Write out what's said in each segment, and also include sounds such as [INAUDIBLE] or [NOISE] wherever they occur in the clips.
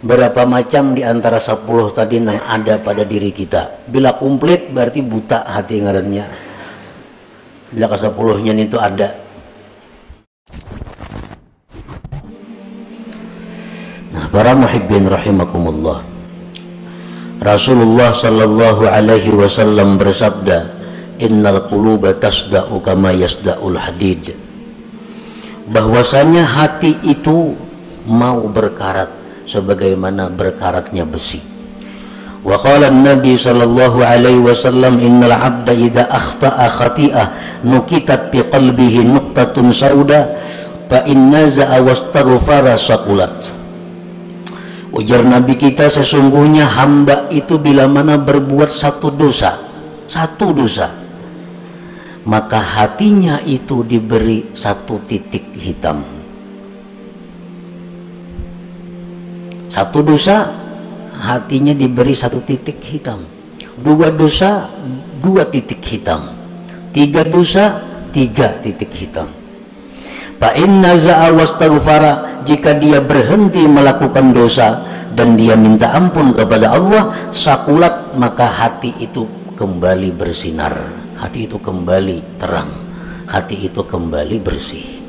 berapa macam di antara 10 tadi yang ada pada diri kita? Bila komplit berarti buta hati ngarannya. Bila ke 10 nya itu ada. Nah para muhibbin rahimakumullah. Rasulullah sallallahu alaihi wasallam bersabda innal quluba tasda'u kama yasda'ul hadid. Bahwasanya hati itu mau berkarat sebagaimana berkaratnya besi. Wa qala nabi sallallahu alaihi wasallam innal abda idza akhta'a khati'ah nukitat fi qalbihi nuqtatun sauda fa inna za'a wastaghfara saqulat. Ujar nabi kita sesungguhnya hamba itu bila mana berbuat satu dosa satu dosa maka hatinya itu diberi satu titik hitam satu dosa hatinya diberi satu titik hitam. Dua dosa dua titik hitam. Tiga dosa tiga titik hitam. Pak inna za'a wastaghfara jika dia berhenti melakukan dosa dan dia minta ampun kepada Allah sakulat maka hati itu kembali bersinar. Hati itu kembali terang. Hati itu kembali bersih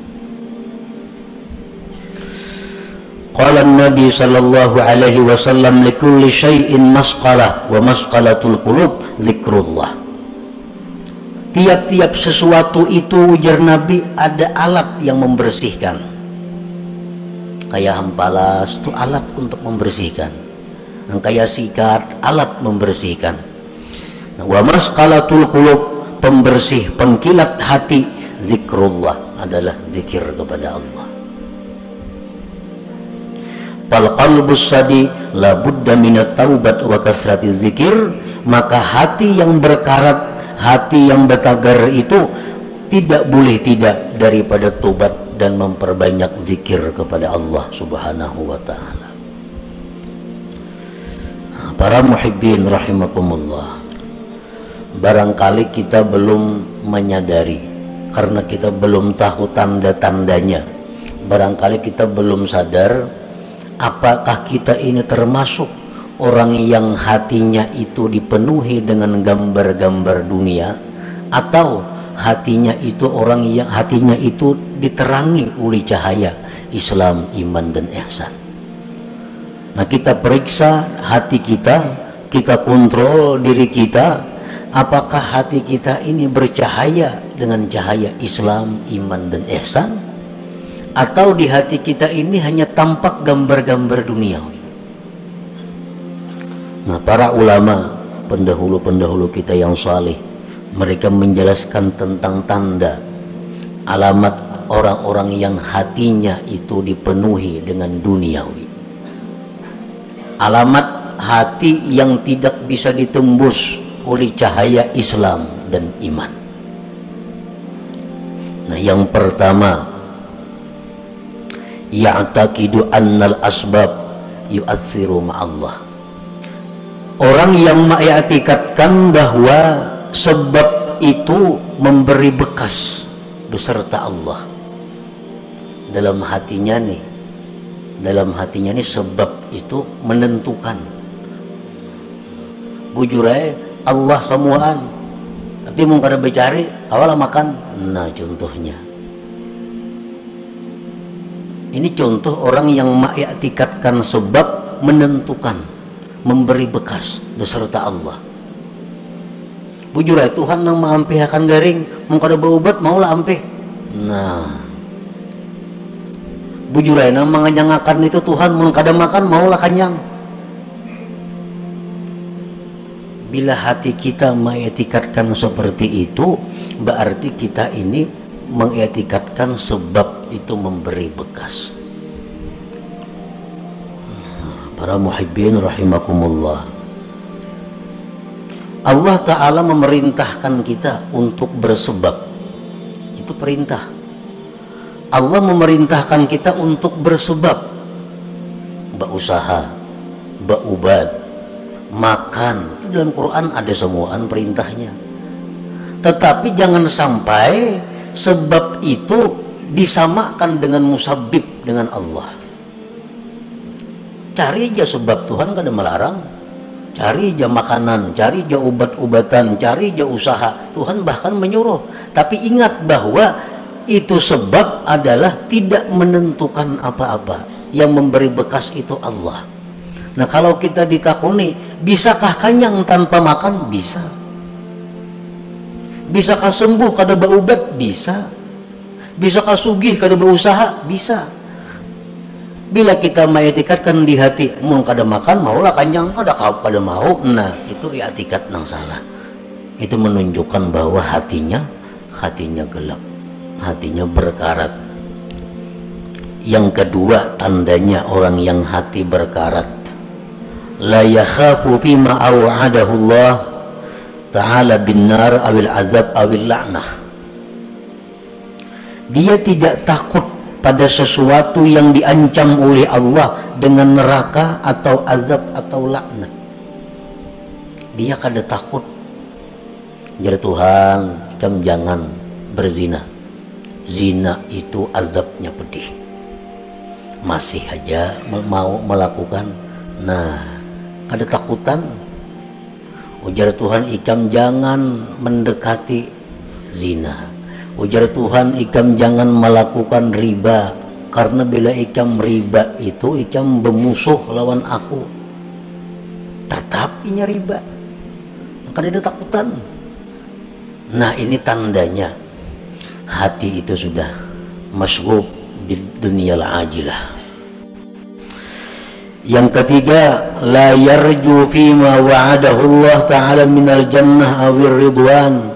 Qala Nabi sallallahu alaihi wasallam likulli syai'in masqalah wa masqalatul qulub zikrullah. Tiap-tiap sesuatu itu ujar Nabi ada alat yang membersihkan. Kayak hampalas itu alat untuk membersihkan. Dan kayak sikat alat membersihkan. Wa masqalatul qulub pembersih pengkilat hati zikrullah adalah zikir kepada Allah fal qalbus sadi la budda minat taubat wa kasrati zikir maka hati yang berkarat hati yang bertagar itu tidak boleh tidak daripada tobat dan memperbanyak zikir kepada Allah subhanahu wa ta'ala. Para muhibbin rahimakumullah barangkali kita belum menyadari karena kita belum tahu tanda-tandanya. Barangkali kita belum sadar apakah kita ini termasuk orang yang hatinya itu dipenuhi dengan gambar-gambar dunia? Atau hatinya itu orang yang hatinya itu diterangi oleh cahaya Islam, iman dan ihsan. Nah, kita periksa hati kita, kita kontrol diri kita. Apakah hati kita ini bercahaya dengan cahaya Islam, iman dan ihsan atau di hati kita ini hanya tampak gambar-gambar duniawi. Nah, para ulama pendahulu-pendahulu kita yang saleh mereka menjelaskan tentang tanda alamat orang-orang yang hatinya itu dipenuhi dengan duniawi. Alamat hati yang tidak bisa ditembus oleh cahaya Islam dan iman. Nah, yang pertama ya'taqidu annal asbab yu'atsiru ma'allah. Orang yang mengikatkan bahwa sebab itu memberi bekas beserta Allah. Dalam hatinya nih dalam hatinya nih sebab itu menentukan. Bujurai Allah semuaan tapi mau kada bercari awal makan. Nah contohnya ini contoh orang yang tikatkan sebab menentukan memberi bekas beserta Allah. Bujur Tuhan yang mengampihakan garing mau kada berobat mau lah ampih. Nah. Bujur nang menganyangakan itu Tuhan mau kada makan mau lah kanyang. Bila hati kita mengetikatkan seperti itu berarti kita ini mengetikatkan sebab itu memberi bekas. Para muhibbin rahimakumullah. Allah Ta'ala memerintahkan kita untuk bersebab. Itu perintah. Allah memerintahkan kita untuk bersebab. Berusaha berubat makan. Dalam Quran ada semuaan perintahnya. Tetapi jangan sampai sebab itu disamakan dengan musabib dengan Allah. Cari aja sebab Tuhan kada melarang. Cari aja makanan cari aja obat-obatan cari aja usaha. Tuhan bahkan menyuruh. Tapi ingat bahwa itu sebab adalah tidak menentukan apa-apa. Yang memberi bekas itu Allah. Nah kalau kita ditakuni bisakah kanyang tanpa makan? Bisa bisakah sembuh kada berobat bisa. Bisakah sugih kada berusaha bisa. Bila kita mengetikatkan di hati mau kada makan maulah kanjang kada kau kada mau. Nah itu etikat nang salah. Itu menunjukkan bahwa hatinya hatinya gelap hatinya berkarat. Yang kedua tandanya orang yang hati berkarat. La yakhafu bima aw'adahu Allah ta'ala bin nar awil azab awil la'nah. Dia tidak takut pada sesuatu yang diancam oleh Allah dengan neraka atau azab atau laknat dia kada takut. Jadi Tuhan kamu jangan berzina. Zina itu azabnya pedih. Masih aja mau melakukan. Nah ada takutan ujar Tuhan ikam jangan mendekati zina. Ujar Tuhan ikam jangan melakukan riba. Karena bila ikam riba itu ikam bermusuh lawan aku. Tetap ini riba. Maka ada takutan nah ini tandanya. Hati itu sudah masgub di dunia ajilah yang ketiga la yarju fima wa'adahu Allah ta'ala minal jannah awir ridwan.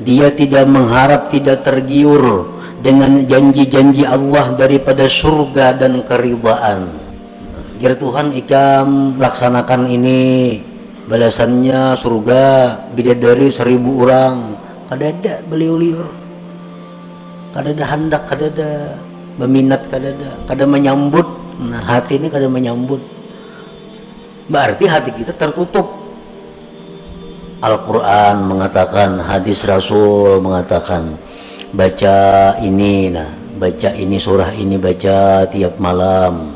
Dia tidak mengharap tidak tergiur dengan janji-janji Allah daripada surga dan keridhaan. Jadi Tuhan ikam laksanakan ini. Balasannya surga bidadari seribu orang. Kada ada beliau liur. Kada ada hendak kada ada meminat kada ada kada menyambut nah hati ini kada menyambut. Berarti hati kita tertutup. Al-Quran mengatakan hadis Rasul mengatakan baca ini nah baca ini surah ini baca tiap malam.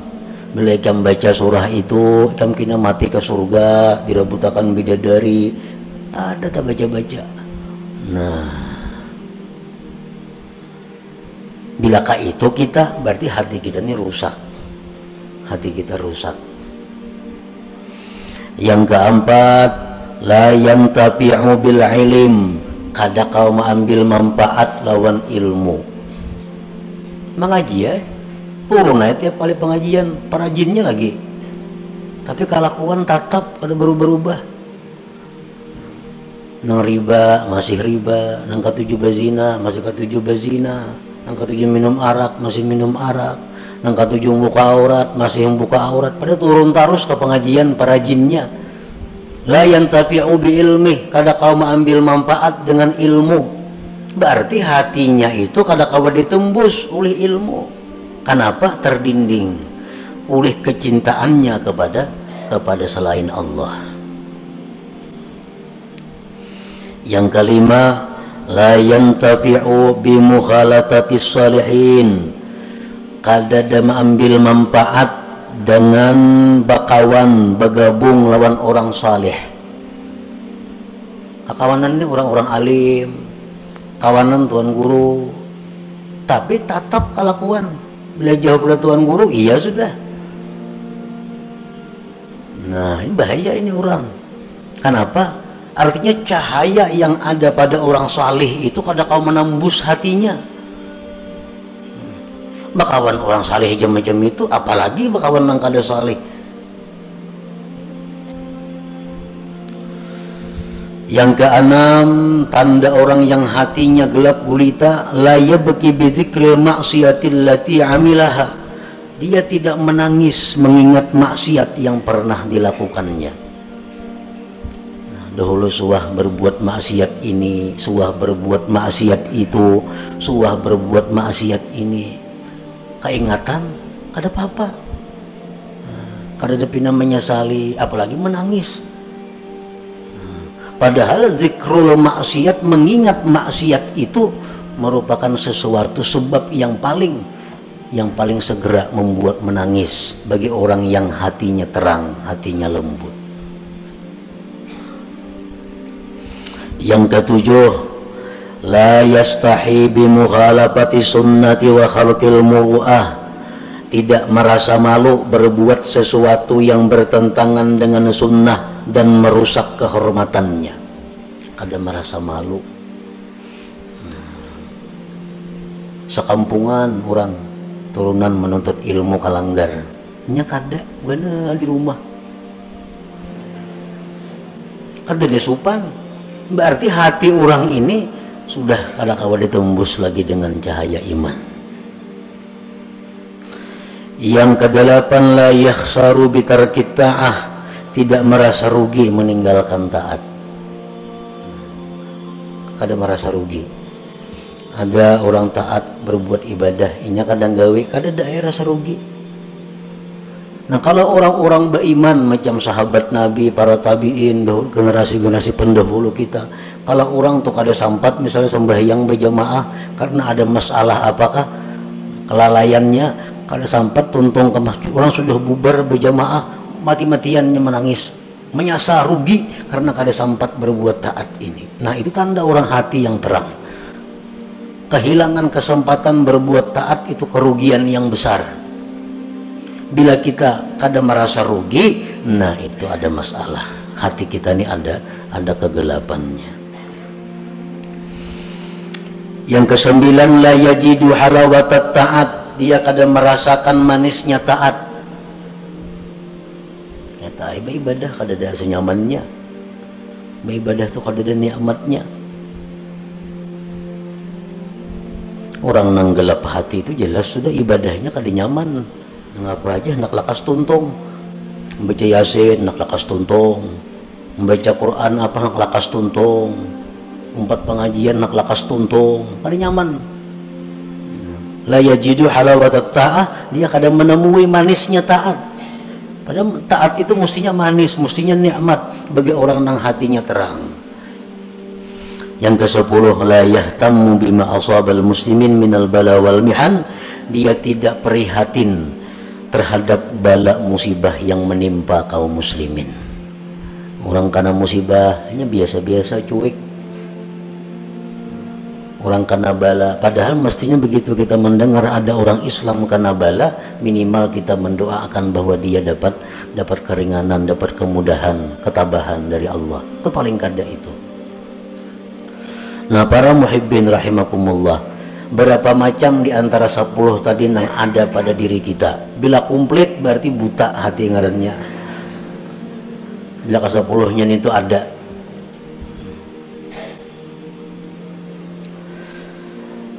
Bila jam baca surah itu jam kena mati ke surga dirabutakan bidadari. Ada tak baca-baca? Nah bilakah itu kita? Berarti hati kita ini rusak hati kita rusak. Yang keempat la yantafi'u bil ilim kada kau mengambil manfaat lawan ilmu. Mengaji ya. Turun aja tiap kali pengajian perajinnya lagi. Tapi kelakuan tetap pada berubah-ubah nang riba masih riba. Nang ketujuh bazina masih ketujuh bazina nang ketujuh minum arak masih minum arak nang ketujuh buka aurat masih buka aurat. Pada turun terus ke pengajian perajinnya la yantafi'u bi ilmi kada kau mengambil manfaat dengan ilmu. Berarti hatinya itu kada kau ditembus oleh ilmu. Kenapa? Terdinding. Oleh kecintaannya kepada kepada selain Allah. Yang kelima la yantafi'u bi mukhalatatis salihin kada mengambil manfaat dengan bakawan bergabung lawan orang saleh kawanan ini orang-orang alim kawanan tuan guru. Tapi tetap kelakuan. Bila jawab oleh tuan guru iya sudah. Nah ini bahaya ini orang. Kenapa? Artinya cahaya yang ada pada orang saleh itu kada kau menembus hatinya bakawan orang saleh jam macam itu apalagi bakawan nang kada saleh. Yang keenam tanda orang yang hatinya gelap gulita la yabki bi dzikril maksiatil lati amilaha. Dia tidak menangis mengingat maksiat yang pernah dilakukannya. Nah, dahulu suah berbuat maksiat ini suah berbuat maksiat itu suah berbuat maksiat ini keingatan kada apa-apa kada ada pina menyesali apalagi menangis padahal zikrul maksiat mengingat maksiat itu merupakan sesuatu sebab yang paling yang paling segera membuat menangis bagi orang yang hatinya terang, hatinya lembut. Yang ketujuh, bi mughalabati sunnati wa khalqil muru'ah. Tidak merasa malu berbuat sesuatu yang bertentangan dengan sunnah dan merusak kehormatannya. Kada merasa malu. Sekampungan orang turunan menuntut ilmu kalanggar nya kada gana di rumah kada dia supan berarti hati orang ini sudah kada kawa ditembus lagi dengan cahaya iman. Yang kedelapan la yakhsaru bitarkit ta'ah. Tidak merasa rugi meninggalkan taat. Kada merasa rugi. Ada orang taat berbuat ibadah inya kadang gawe kada daerah serugi nah kalau orang-orang beriman macam sahabat nabi para tabiin generasi-generasi pendahulu kita kalau orang tuh kada sampat misalnya sembahyang berjamaah karena ada masalah apakah kelalaiannya kada sampat tuntung ke masjid orang sudah bubar berjamaah mati-matiannya menangis menyasar rugi karena kada sampat berbuat taat ini. Nah itu tanda orang hati yang terang. Kehilangan kesempatan berbuat taat itu kerugian yang besar bila kita kada merasa rugi nah itu ada masalah. Hati kita ini ada ada kegelapannya. Yang kesembilan la yajidu halawatat taat. Dia kada merasakan manisnya taat. Kata ibadah kada ada senyamannya. Ibadah itu kada ada nikmatnya. Orang nang gelap hati itu jelas sudah ibadahnya kali nyaman ngapa aja nak lakas tuntung. Membaca yasin nak lakas tuntung. Membaca Quran apa nak lakas tuntung. Empat pengajian nak lakas tuntung. Nyaman. La yajidu halawat ta'ah. Dia kadang menemui manisnya taat. Padahal taat itu mestinya manis mestinya nikmat bagi orang yang hatinya terang. Yang ke sepuluh la yahtammu bima asabal muslimin minal bala wal mihan. Dia tidak prihatin terhadap bala musibah yang menimpa kaum muslimin. Orang karena musibahnya biasa-biasa cuek. Orang karena bala padahal mestinya begitu kita mendengar ada orang Islam karena bala minimal kita mendoakan bahwa dia dapat dapat keringanan dapat kemudahan ketabahan dari Allah. Itu paling kada itu. Nah para muhibbin rahimakumullah Berapa macam di antara 10 tadi yang ada pada diri kita? Bila komplit berarti buta hati ngarannya. Bila ke 10 nya itu ada.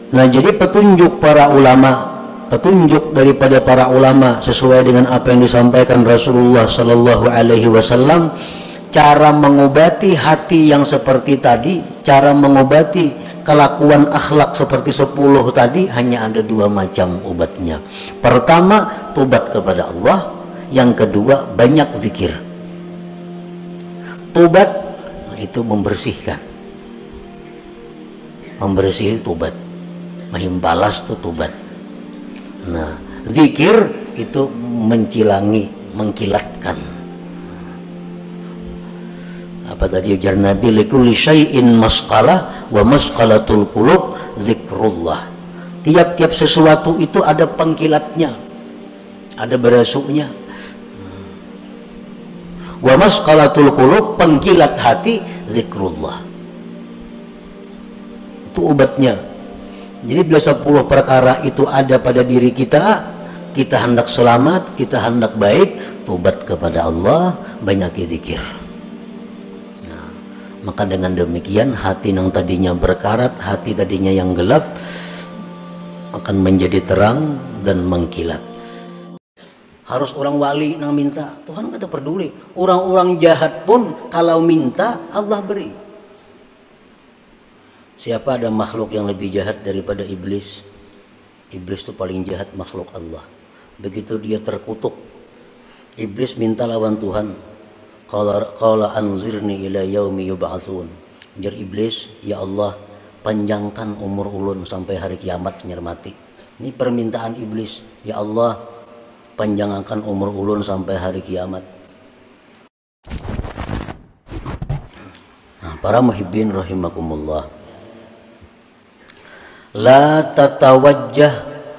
Nah jadi petunjuk para ulama Petunjuk daripada para ulama Sesuai dengan apa yang disampaikan Rasulullah Sallallahu Alaihi Wasallam cara mengobati hati yang seperti tadi, cara mengobati kelakuan akhlak seperti sepuluh tadi hanya ada dua macam obatnya. Pertama, tobat kepada Allah. Yang kedua, banyak zikir. Tobat itu membersihkan. Membersih tobat. Mahimbalas itu tobat. Nah, zikir itu mencilangi, mengkilatkan apa tadi ujar Nabi likulli syai'in masqalah wa masqalatul qulub zikrullah. Tiap-tiap sesuatu itu ada pengkilatnya ada berasuknya. Wa masqalatul qulub pengkilat hati zikrullah. Itu obatnya jadi bila 10 perkara itu ada pada diri kita kita hendak selamat kita hendak baik tobat kepada Allah banyak zikir maka dengan demikian hati yang tadinya berkarat hati tadinya yang gelap akan menjadi terang dan mengkilat. Harus orang wali yang minta Tuhan ada peduli. Orang-orang jahat pun kalau minta Allah beri. Siapa ada makhluk yang lebih jahat daripada iblis? Iblis itu paling jahat makhluk Allah. Begitu dia terkutuk iblis minta lawan Tuhan Qala qala anzirni ila yaumi yub'atsun. Jar iblis, ya Allah, panjangkan umur ulun sampai hari kiamat nyermati. Ini permintaan iblis. Ya Allah, panjangkan umur ulun sampai hari kiamat. Nah, para muhibbin rahimakumullah. La tatawajjah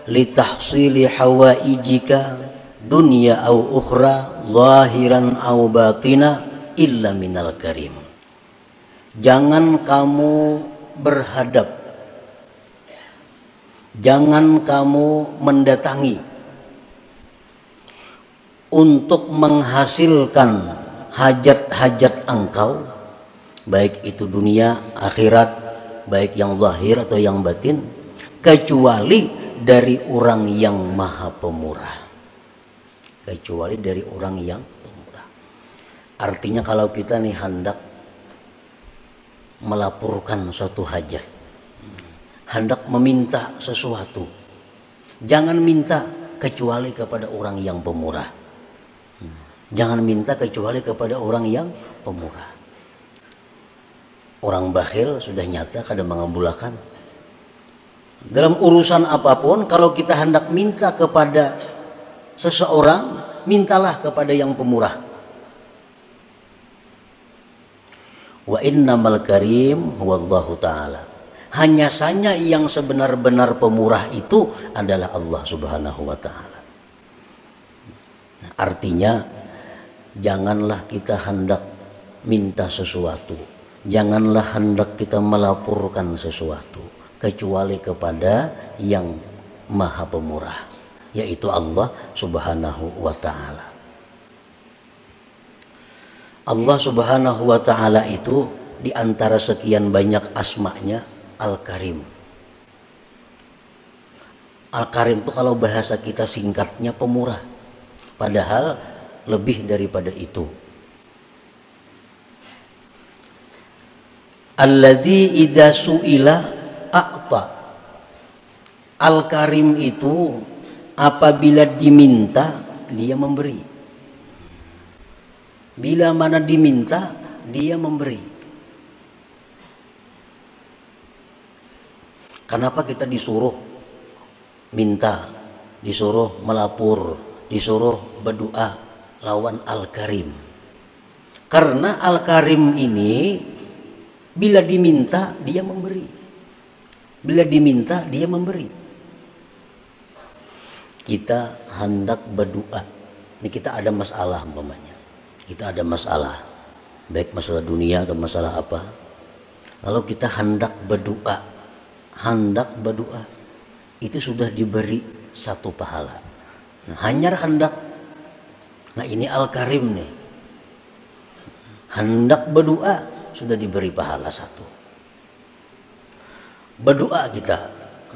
li tahsili hawaijika dunya au ukhra zahiran au batina illa minal karim. Jangan kamu berhadap Jangan kamu mendatangi untuk menghasilkan hajat-hajat engkau baik itu dunia, akhirat, baik yang zahir atau yang batin kecuali dari orang yang maha pemurah. Kecuali dari orang yang pemurah. Artinya kalau kita nih hendak melaporkan suatu hajat, hendak meminta sesuatu, jangan minta kecuali kepada orang yang pemurah Jangan minta kecuali kepada orang yang pemurah. Orang bakhil sudah nyata kadang mengabulkan. Dalam urusan apa pun, kalau kita hendak minta kepada seseorang, mintalah kepada yang pemurah. Wa innamal karim huwallahu ta'ala. Hanya saja yang sebenar-benar pemurah itu adalah Allah subhanahu wa ta'ala. Artinya janganlah kita hendak minta sesuatu janganlah hendak kita melaporkan sesuatu kecuali kepada yang maha pemurah yaitu Allah subhanahu wa ta'ala. Allah subhanahu wa ta'ala itu di antara sekian banyak asmanya Al-Karim. Al-Karim itu kalau bahasa kita singkatnya pemurah. Padahal lebih daripada itu. Alladzi idza suila a'ta. Al-karim itu apabila diminta dia memberi bila mana diminta dia memberi kenapa kita disuruh minta disuruh melapor disuruh berdoa lawan Al-Karim. Karena Al-Karim ini bila diminta dia memberi. Bila diminta dia memberi. Kita hendak berdoa. Ini kita ada masalah umpamanya. Kita ada masalah. Baik masalah dunia atau masalah apa. Kalau kita hendak berdoa, hendak berdoa, itu sudah diberi satu pahala. Nah, hanya hendak Nah ini Al-Karim nih. Hendak berdoa sudah diberi pahala satu. Berdoa kita.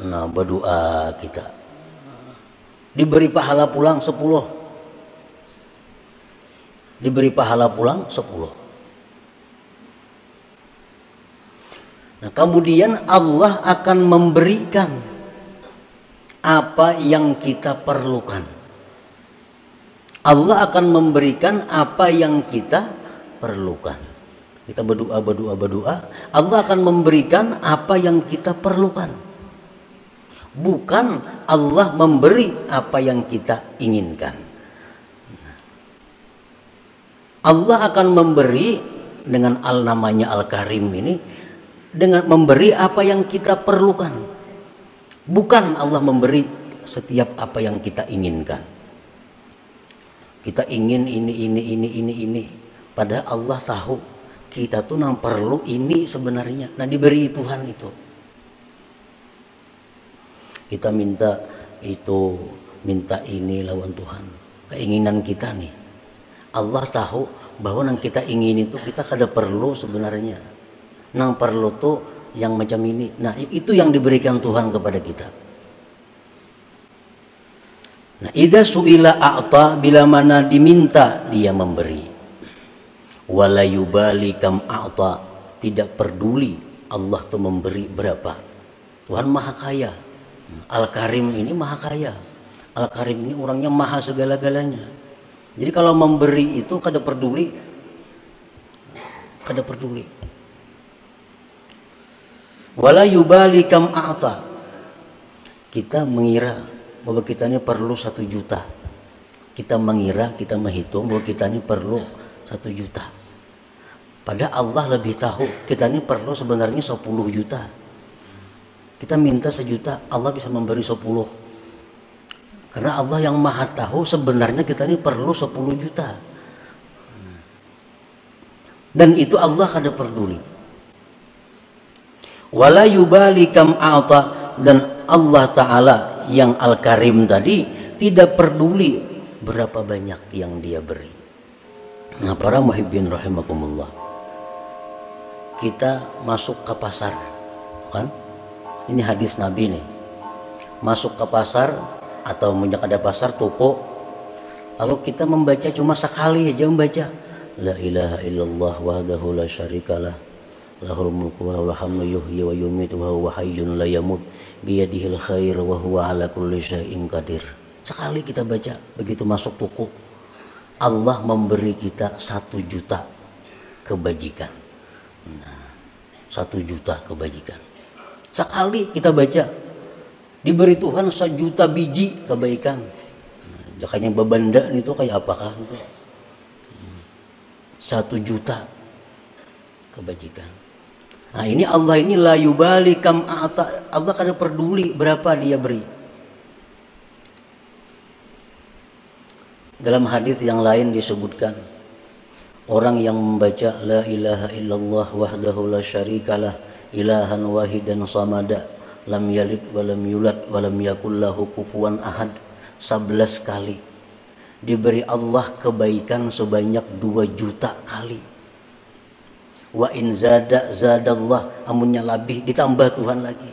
Nah berdoa kita. Diberi pahala pulang sepuluh. Diberi pahala pulang sepuluh. Nah, kemudian Allah akan memberikan apa yang kita perlukan. Allah akan memberikan apa yang kita perlukan. Kita berdoa, berdoa, berdoa. Allah akan memberikan apa yang kita perlukan. Bukan Allah memberi apa yang kita inginkan. Allah akan memberi dengan al namanya Al-Karim ini dengan memberi apa yang kita perlukan. Bukan Allah memberi setiap apa yang kita inginkan kita ingin ini ini ini ini ini padahal Allah tahu kita tuh nang perlu ini sebenarnya nah diberi Tuhan itu kita minta itu minta ini lawan Tuhan keinginan kita nih Allah tahu bahwa nang kita ingin itu kita kada perlu sebenarnya nang perlu tuh yang macam ini nah itu yang diberikan Tuhan kepada kita Nah, ida suila a'ta bila mana diminta dia memberi. Walayubali kam a'ta tidak peduli Allah tuh memberi berapa. Tuhan maha kaya. Al-Karim ini maha kaya. Al-Karim ini orangnya maha segala-galanya. Jadi kalau memberi itu kada peduli kada peduli. Wala yubali kam a'ta kita mengira bahwa kita ini perlu satu juta kita mengira kita menghitung bahwa kita ini perlu satu juta padahal Allah lebih tahu kita ini perlu sebenarnya 10 juta kita minta sejuta Allah bisa memberi 10 karena Allah yang maha tahu sebenarnya kita ini perlu 10 juta. Dan itu Allah kada peduli. Wala yubali kam a'ta dan Allah taala yang al-karim tadi tidak peduli berapa banyak yang dia beri. Nah para muhibbin rahimakumullah. Kita masuk ke pasar kan ini hadis nabi nih. Masuk ke pasar atau menjak ada pasar toko. Lalu kita membaca cuma sekali aja membaca. La ilaha illallah wahdahu la syarikalah lahul mulku wa hamdu yuhyi wa yumiitu wa huwa hayyun la yamut. Biyadihil khair wa huwa ala kulli syai'in qadir. Sekali kita baca begitu masuk toko Allah memberi kita satu juta kebajikan. Nah, satu juta kebajikan sekali kita baca diberi Tuhan sejuta biji kebaikan nah, jakanya babanda itu kayak apakah satu juta kebajikan. Nah ini Allah ini la yubali kam. Allah kada peduli berapa dia beri. Dalam hadis yang lain disebutkan orang yang membaca la ilaha illallah wahdahu la syarikalah ilahan wahidan samada lam yalid walam yulad walam yakul lahu kufuwan ahad. 11 kali. Diberi Allah kebaikan sebanyak 2 juta kali. Wa in zada zadallah. Amunnya lebih ditambah Tuhan lagi.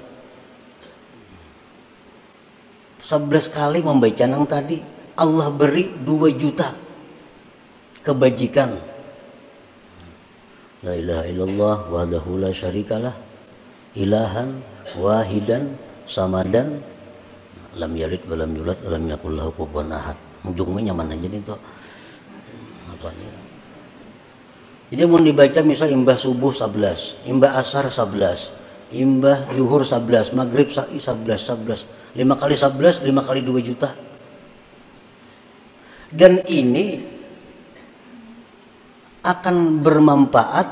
11 kali membaca nang tadi. Allah beri 2 juta kebajikan. La ilaha illallah wahdahu la syarikalah ilahan wahidan samadan. Lam yalid walam yulad walam yakul lahu kufuwan ahad. Ujungnya nyaman aja nih tuh apa nih? Jadi mau dibaca misal imbah subuh 11 imbah asar 11 imbah zuhur 11 maghrib 11 11 lima kali 11 lima kali 2 juta. Dan ini akan bermanfaat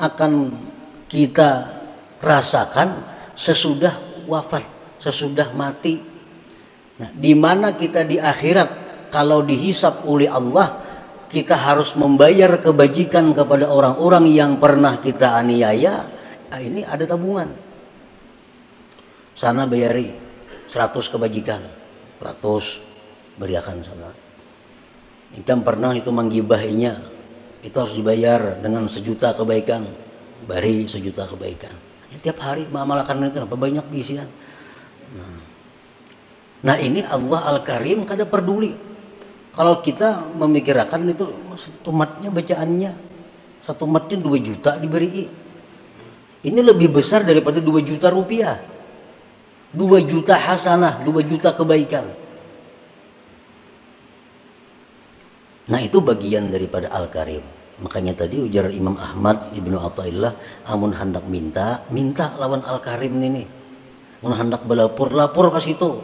akan kita rasakan sesudah wafat sesudah mati. Nah di mana kita di akhirat? Kalau dihisap oleh Allah kita harus membayar kebajikan kepada orang-orang yang pernah kita aniaya. Nah, ini ada tabungan. Sana bayari 100 kebajikan. 100 beriakan sana. Kita pernah itu menggibahinya. Itu harus dibayar dengan sejuta kebaikan. Bari sejuta kebaikan ya, tiap hari mengamalkan itu apa banyak bisian nah, ini Allah Al-Karim kada peduli. Kalau kita memikirkan itu satu matnya bacaannya. Satu matnya dua juta diberi. Ini lebih besar daripada dua juta rupiah. Dua juta hasanah dua juta kebaikan. Nah itu bagian daripada Al-Karim makanya tadi ujar Imam Ahmad Ibnu Atta'illah amun hendak minta minta lawan Al-Karim ini amun hendak belapor lapor ke situ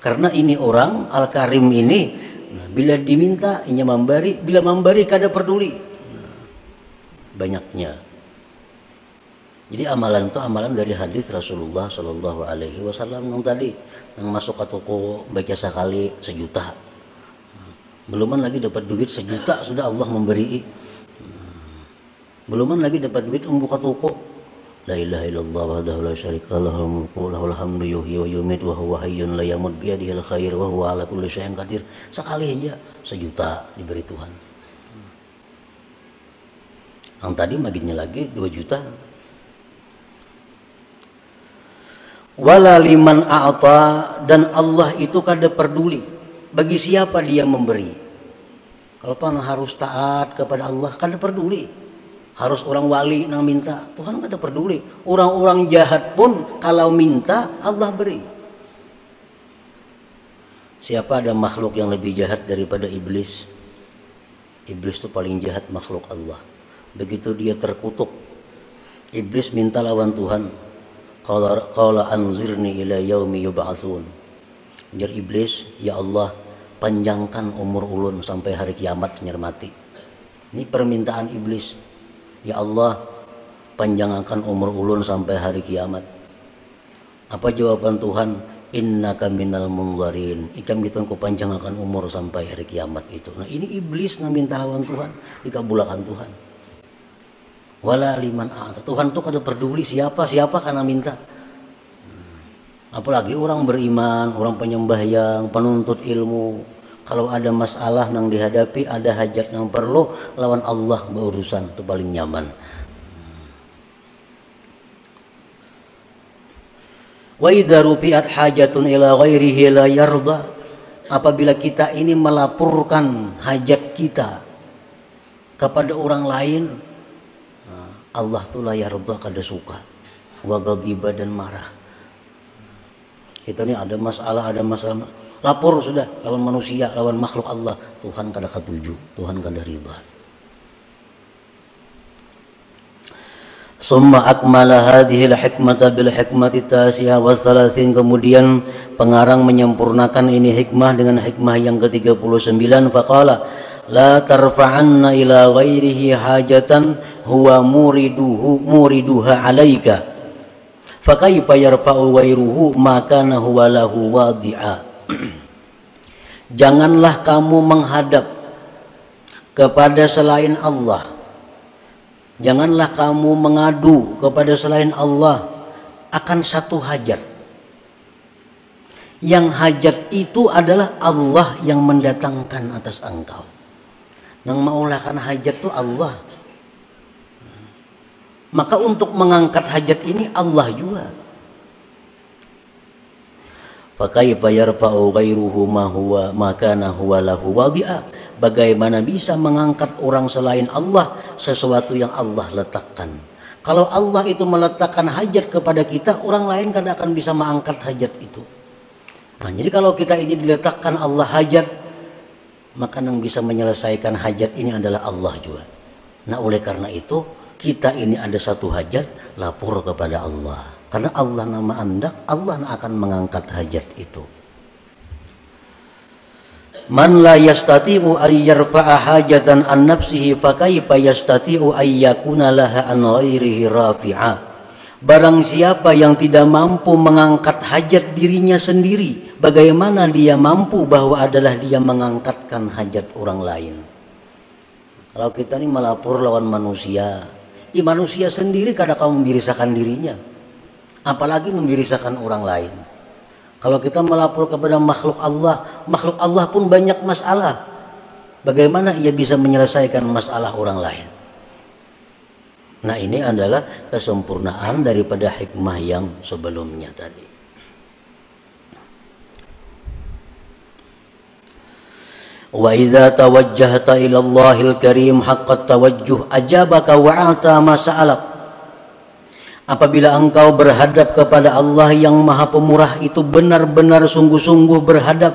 karena ini orang Al-Karim ini Nah, bila diminta inya memberi, bila memberi kada peduli. Nah, banyaknya. Jadi amalan itu amalan dari hadis Rasulullah Shallallahu Alaihi Wasallam yang tadi yang masuk ke toko baca sekali sejuta. Nah, beluman lagi dapat duit sejuta sudah Allah memberi. Beluman lagi dapat duit membuka toko La ilaha illallah wahdahu la syarika lahu mulku lahul hamdu yuhyi wa yumiit wa huwa hayyun la yamut bi yadihil khair wa huwa ala kulli syai'in qadir. Sekali aja sejuta diberi Tuhan. Yang tadi maginya lagi 2 juta. Wala liman a'ta dan Allah itu kada peduli bagi siapa dia memberi. Kalau harus taat kepada Allah kada peduli harus orang wali yang minta. Tuhan ada peduli. Orang-orang jahat pun kalau minta Allah beri. Siapa ada makhluk yang lebih jahat daripada iblis? Iblis itu paling jahat makhluk Allah. Begitu dia terkutuk iblis minta lawan Tuhan. Qala anzirni ila yaumi yub'atsun Ujar iblis, ya Allah, panjangkan umur ulun sampai hari kiamat mati. Ini permintaan iblis. Ya Allah, panjangkan umur ulun sampai hari kiamat. Apa jawaban Tuhan? Inna minal munzarin. Ikam gitu ku panjangkan umur sampai hari kiamat itu. Nah ini iblis minta lawan Tuhan, dikabulkan Tuhan. Wala liman Tuhan tuh kada peduli siapa siapa karena minta apalagi orang beriman orang penyembah yang penuntut ilmu kalau ada masalah yang dihadapi ada hajat yang perlu lawan Allah berurusan itu paling nyaman. Wa idza rufi'at hajatun ila ghairihi la yarda. Apabila kita ini melaporkan hajat kita kepada orang lain Allah tuh la yarda kada suka. Wa dan marah. Kita ini ada masalah ada masalah lapor sudah lawan manusia lawan makhluk Allah. Tuhan kada ketuju Tuhan kada ridha Summa akmala hadhihi hikmata bil hikmati tasiha wa thalathin kemudian pengarang menyempurnakan ini hikmah dengan hikmah yang ke-39 faqala la tarfa'anna ila ghairihi hajatan huwa muriduhu muriduha alaika. Fakaifa yarfa'u ghairuhu maka huwa lahu wadi'a [CLEARS THROAT] janganlah kamu menghadap kepada selain Allah. Janganlah kamu mengadu kepada selain Allah akan satu hajat. Yang hajat itu adalah Allah yang mendatangkan atas engkau. Yang maulahkan hajat itu Allah. Maka untuk mengangkat hajat ini Allah juga. Fakaifa yarfa'u ghairuhu ma huwa ma kana huwa. Bagaimana bisa mengangkat orang selain Allah sesuatu yang Allah letakkan? Kalau Allah itu meletakkan hajat kepada kita, orang lain kan akan bisa mengangkat hajat itu. Nah, jadi kalau kita ini diletakkan Allah hajat, maka yang bisa menyelesaikan hajat ini adalah Allah juga. Nah, oleh karena itu kita ini ada satu hajat lapor kepada Allah karena Allah nama anda Allah akan mengangkat hajat itu. Man la yastati'u ay yarfa'a hajatan an nafsihi fa kaifa yastati'u ay yakuna laha an ghairihi rafi'a? Barang siapa yang tidak mampu mengangkat hajat dirinya sendiri Bagaimana dia mampu bahwa adalah dia mengangkatkan hajat orang lain? Kalau kita ini melapor lawan manusia Ya, manusia sendiri kadang kamu membirisakan dirinya Apalagi membirisakan orang lain. Kalau kita melapor kepada makhluk Allah, makhluk Allah pun banyak masalah. Bagaimana ia bisa menyelesaikan masalah orang lain? Nah ini adalah kesempurnaan daripada hikmah yang sebelumnya tadi. وإذا توجهت إلى الله الكريم حق التوجه أجابك وأعطى ما سألك Apabila engkau berhadap kepada Allah yang maha pemurah itu benar-benar sungguh-sungguh berhadap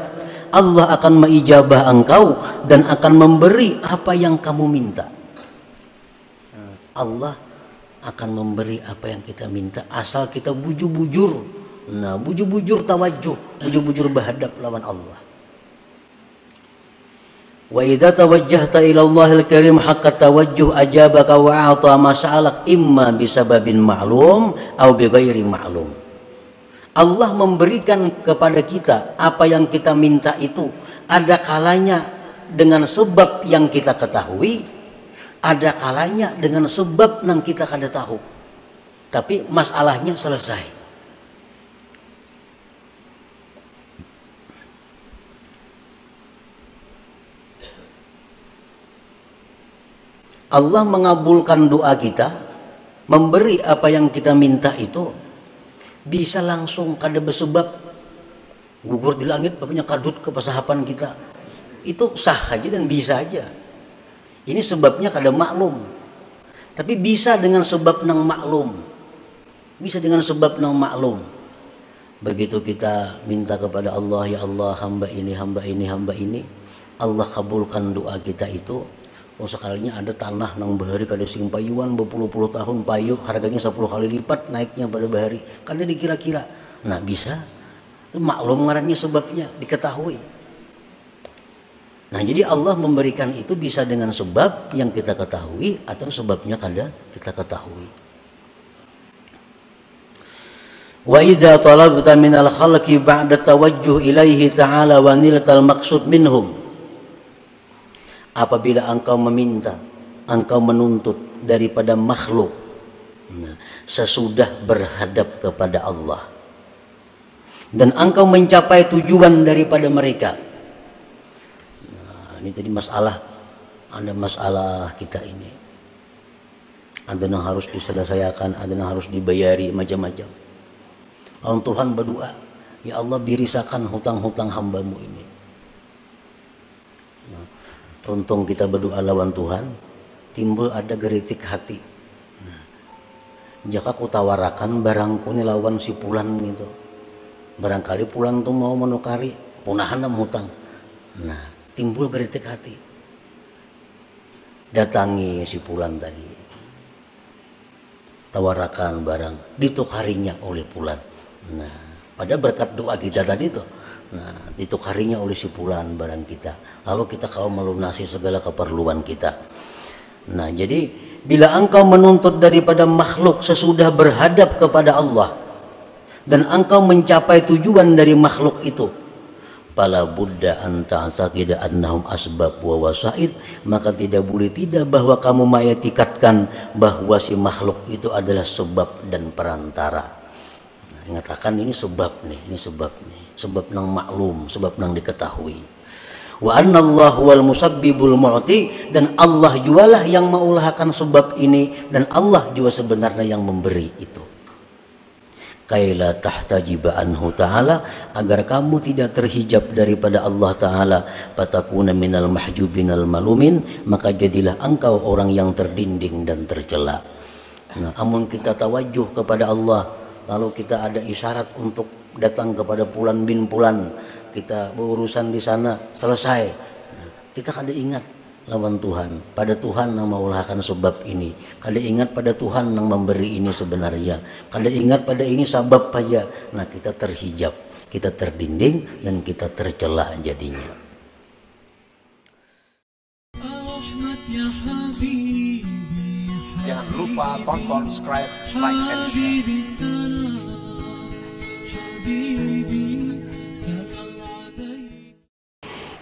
Allah akan mengijabah engkau dan akan memberi apa yang kamu minta. Allah akan memberi apa yang kita minta asal kita bujur-bujur. Nah bujur-bujur tawajuh bujur-bujur berhadap lawan Allah Wa idza tawajjahta ila Allahil Karim haqqa tawajjuh ajabaka wa a'ta ma sa'alak imma bisababin ma'lum atau bighairi ma'lum. Allah memberikan kepada kita apa yang kita minta itu ada kalanya dengan sebab yang kita ketahui, ada kalanya dengan sebab yang kita kada tahu. Tapi masalahnya selesai. Allah mengabulkan doa kita, memberi apa yang kita minta itu bisa langsung kada bersebab. Gugur di langit bapaknya kadut ke pesahapan kita. Itu sah aja dan bisa aja. Ini sebabnya kada maklum. Tapi bisa dengan sebab nang maklum. Bisa dengan sebab nang maklum. Begitu kita minta kepada Allah ya Allah hamba ini hamba ini hamba ini. Allah kabulkan doa kita itu oh sekalinya ada tanah nang bahari kada sing payuan berpuluh-puluh tahun payu harganya 10 kali lipat naiknya pada bahari. Kada dikira-kira. Nah bisa. Itu maklum ngarannya sebabnya diketahui. Nah jadi Allah memberikan itu bisa dengan sebab yang kita ketahui atau sebabnya kada kita ketahui. Wa idza talabta min al khalqi ba'da tawajjuh ilaihi ta'ala wa niltal maqsud minhum apabila engkau meminta, engkau menuntut daripada makhluk nah, sesudah berhadap kepada Allah dan engkau mencapai tujuan daripada mereka. Nah, ini tadi masalah ada masalah kita ini. Ada yang harus diselesaikan, ada yang harus dibayari macam-macam. Lalu Tuhan berdoa, ya Allah birisakan hutang-hutang hambamu ini. Untung kita berdoa lawan Tuhan, timbul ada geritik hati. Nah, jika ku tawarakan barangku ini lawan si pulan itu. Barangkali pulan tuh mau menukari, punahan hutang. Nah, timbul geritik hati. Datangi si pulan tadi. Tawarakan barang, ditukarinya oleh pulan. Nah, pada berkat doa kita tadi tuh Nah, ditukarinya oleh si pulan barang kita. Lalu kita kau melunasi segala keperluan kita. Nah, jadi bila engkau menuntut daripada makhluk sesudah berhadap kepada Allah dan engkau mencapai tujuan dari makhluk itu, pala buddha anta tidak annahum asbab wa wasaid maka tidak boleh tidak bahwa kamu mengetikatkan bahwa si makhluk itu adalah sebab dan perantara. Nah, mengatakan ini sebab nih, ini sebab nih sebab nang maklum sebab nang diketahui. Wa anna Allah wal musabbibul mu'ti dan Allah jualah yang mengulahkan sebab ini dan Allah juga sebenarnya yang memberi itu. Kaila tahtajiba anhu ta'ala agar kamu tidak terhijab daripada Allah ta'ala patakuna minal mahjubinal malumin maka jadilah engkau orang yang terdinding dan tercela. Nah amun kita tawajuh kepada Allah lalu kita ada isyarat untuk datang kepada Pulan bin Pulan. Kita berurusan di sana selesai. Kita kada ingat lawan Tuhan. Pada Tuhan yang maulahkan sebab ini. Kada ingat pada Tuhan yang memberi ini sebenarnya. Kada ingat pada ini sebab aja nah kita terhijab kita terdinding dan kita tercelah jadinya. Jangan lupa tonton, subscribe, like, and share.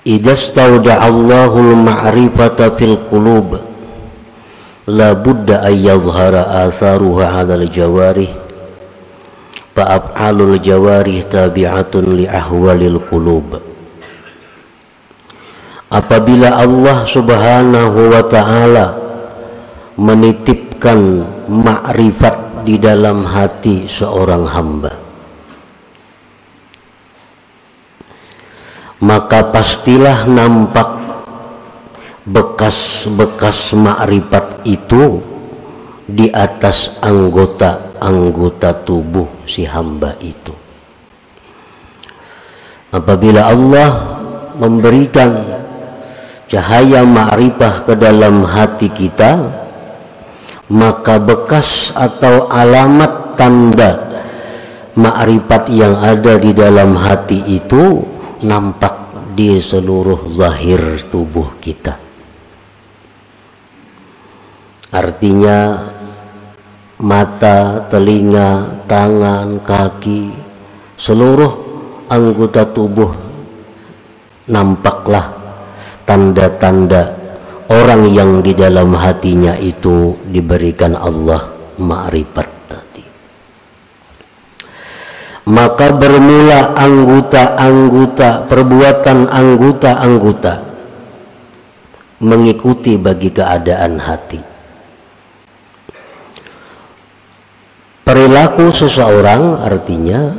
Ida stauda Allahul ma'rifata fil qulub la budda ay yadhhara atharuha 'ala al jawarih fa af'alul jawarih tabi'atun li ahwalil qulub. Apabila Allah Subhanahu wa taala menitipkan Ma'rifat di dalam hati seorang hamba maka pastilah nampak bekas-bekas makrifat itu di atas anggota-anggota tubuh si hamba itu. Apabila Allah memberikan cahaya ma'rifah ke dalam hati kita, maka bekas atau alamat tanda ma'rifat yang ada di dalam hati itu nampak di seluruh zahir tubuh kita. Artinya mata, telinga, tangan, kaki, seluruh anggota tubuh nampaklah tanda-tanda orang yang di dalam hatinya itu diberikan Allah ma'rifat maka bermula anggota-anggota perbuatan anggota-anggota mengikuti bagi keadaan hati. Perilaku seseorang artinya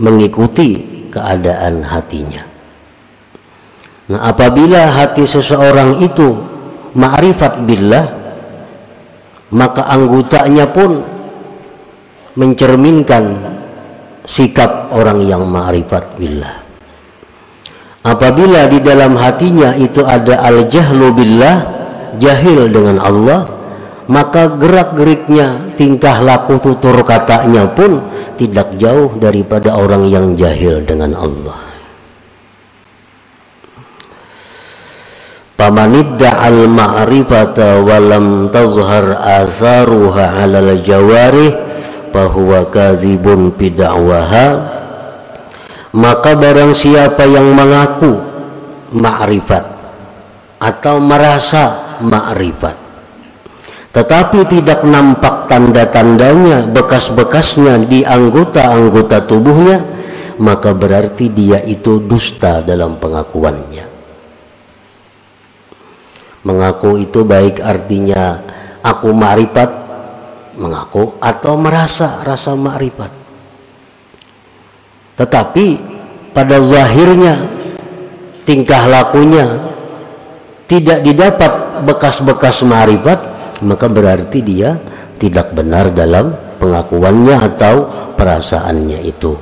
mengikuti keadaan hatinya. Nah apabila hati seseorang itu ma'rifat billah maka anggotanya pun mencerminkan sikap orang yang ma'rifat billah. Apabila di dalam hatinya itu ada al-jahlu billah jahil dengan Allah maka gerak-geriknya tingkah laku tutur katanya pun tidak jauh daripada orang yang jahil dengan Allah. Pamanidda al ma'rifata walam tazhar atharuha al jawarih bahwa kadzibun bid'awaha maka barang siapa yang mengaku ma'rifat atau merasa ma'rifat tetapi tidak nampak tanda-tandanya bekas-bekasnya di anggota-anggota tubuhnya maka berarti dia itu dusta dalam pengakuannya. Mengaku itu baik artinya aku ma'rifat mengaku atau merasa rasa ma'rifat tetapi pada zahirnya tingkah lakunya tidak didapat bekas-bekas ma'rifat maka berarti dia tidak benar dalam pengakuannya atau perasaannya itu.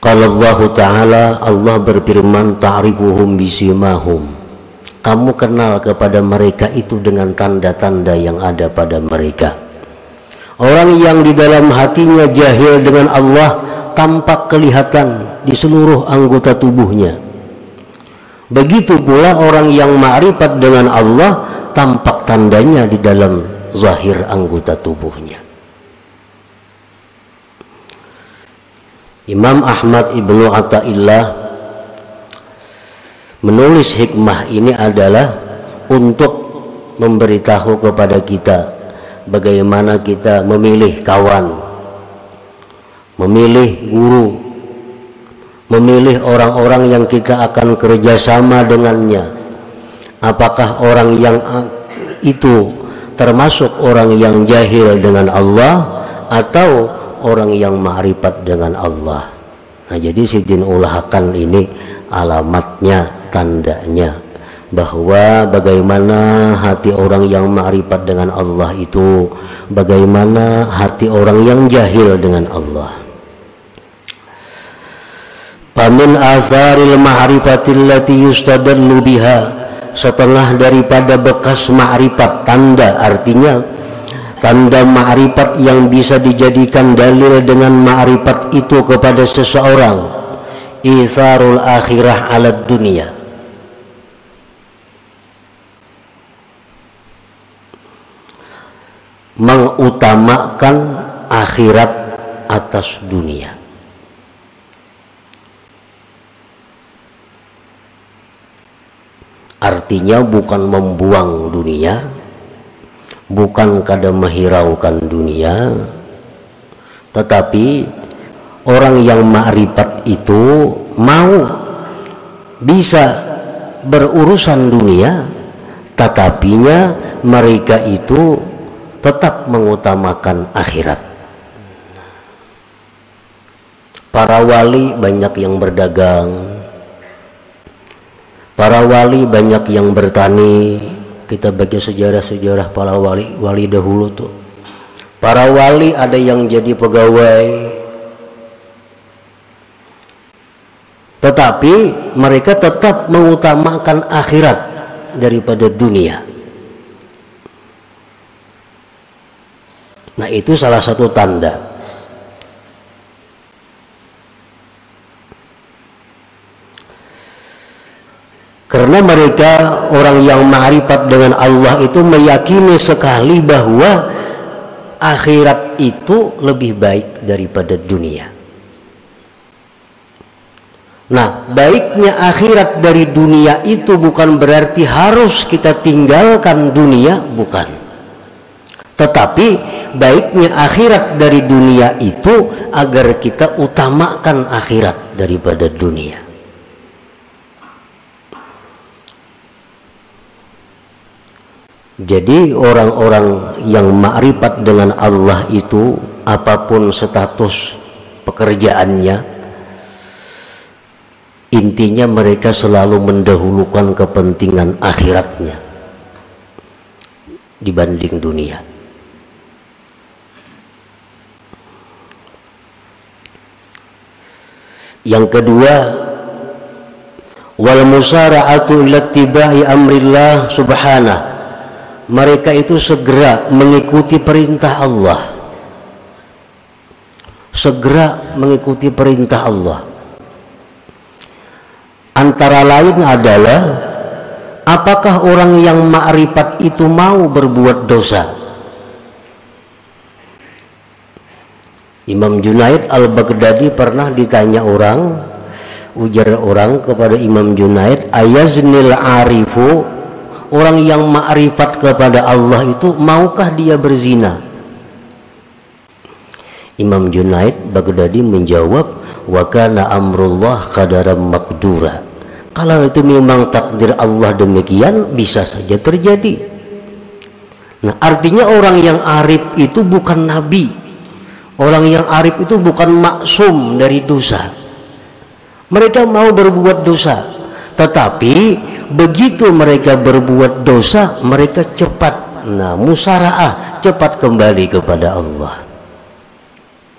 Kalau Allah Ta'ala Allah berfirman ta'rifuhum bisimahum kamu kenal kepada mereka itu dengan tanda-tanda yang ada pada mereka. Orang yang di dalam hatinya jahil dengan Allah tampak kelihatan di seluruh anggota tubuhnya. Begitu pula orang yang ma'rifat dengan Allah tampak tandanya di dalam zahir anggota tubuhnya. Imam Ahmad Ibnu Atta'illah menulis hikmah ini adalah untuk memberitahu kepada kita bagaimana kita memilih kawan, memilih guru, memilih orang-orang yang kita akan kerjasama dengannya. Apakah orang yang itu termasuk orang yang jahil dengan Allah atau orang yang ma'rifat dengan Allah. Nah, jadi Sidin Ulahakan ini alamatnya tandanya bahwa bagaimana hati orang yang ma'rifat dengan Allah itu bagaimana hati orang yang jahil dengan Allah. Pamin azaril ma'rifatil lati yustadallu biha setengah daripada bekas ma'rifat tanda artinya tanda ma'rifat yang bisa dijadikan dalil dengan ma'rifat itu kepada seseorang. Isarul akhirah alat dunia mengutamakan akhirat atas dunia. Artinya bukan membuang dunia, bukan kada menghiraukan dunia, tetapi orang yang ma'rifat itu mau bisa berurusan dunia, tetapinya mereka itu tetap mengutamakan akhirat. Para wali banyak yang berdagang. Para wali banyak yang bertani. Kita baca sejarah-sejarah para wali wali dahulu tuh. Para wali ada yang jadi pegawai. Tetapi mereka tetap mengutamakan akhirat daripada dunia. Nah itu salah satu tanda Karena mereka orang yang ma'rifat dengan Allah itu meyakini sekali bahwa akhirat itu lebih baik daripada dunia. Nah, baiknya akhirat dari dunia itu bukan berarti harus kita tinggalkan dunia, bukan. Tetapi baiknya akhirat dari dunia itu agar kita utamakan akhirat daripada dunia. Jadi orang-orang yang makrifat dengan Allah itu apa pun status pekerjaannya intinya mereka selalu mendahulukan kepentingan akhiratnya dibanding dunia. Yang kedua, wal musara'atu ila tibai amrillah subhanah mereka itu segera mengikuti perintah Allah. Segera mengikuti perintah Allah. Antara lain adalah apakah orang yang ma'rifat itu mau berbuat dosa Imam Junaid al-Baghdadi pernah ditanya orang ujar orang kepada Imam Junaid ayaznil arifu? Orang yang ma'rifat kepada Allah itu maukah dia berzina? Imam Junaid Baghdadi menjawab wa kana amrullah qadaram makdura kalau itu memang takdir Allah demikian bisa saja terjadi. Nah artinya orang yang arif itu bukan nabi orang yang arif itu bukan maksum dari dosa mereka mau berbuat dosa, tetapi begitu mereka berbuat dosa, mereka cepat nah musaraah, cepat kembali kepada Allah.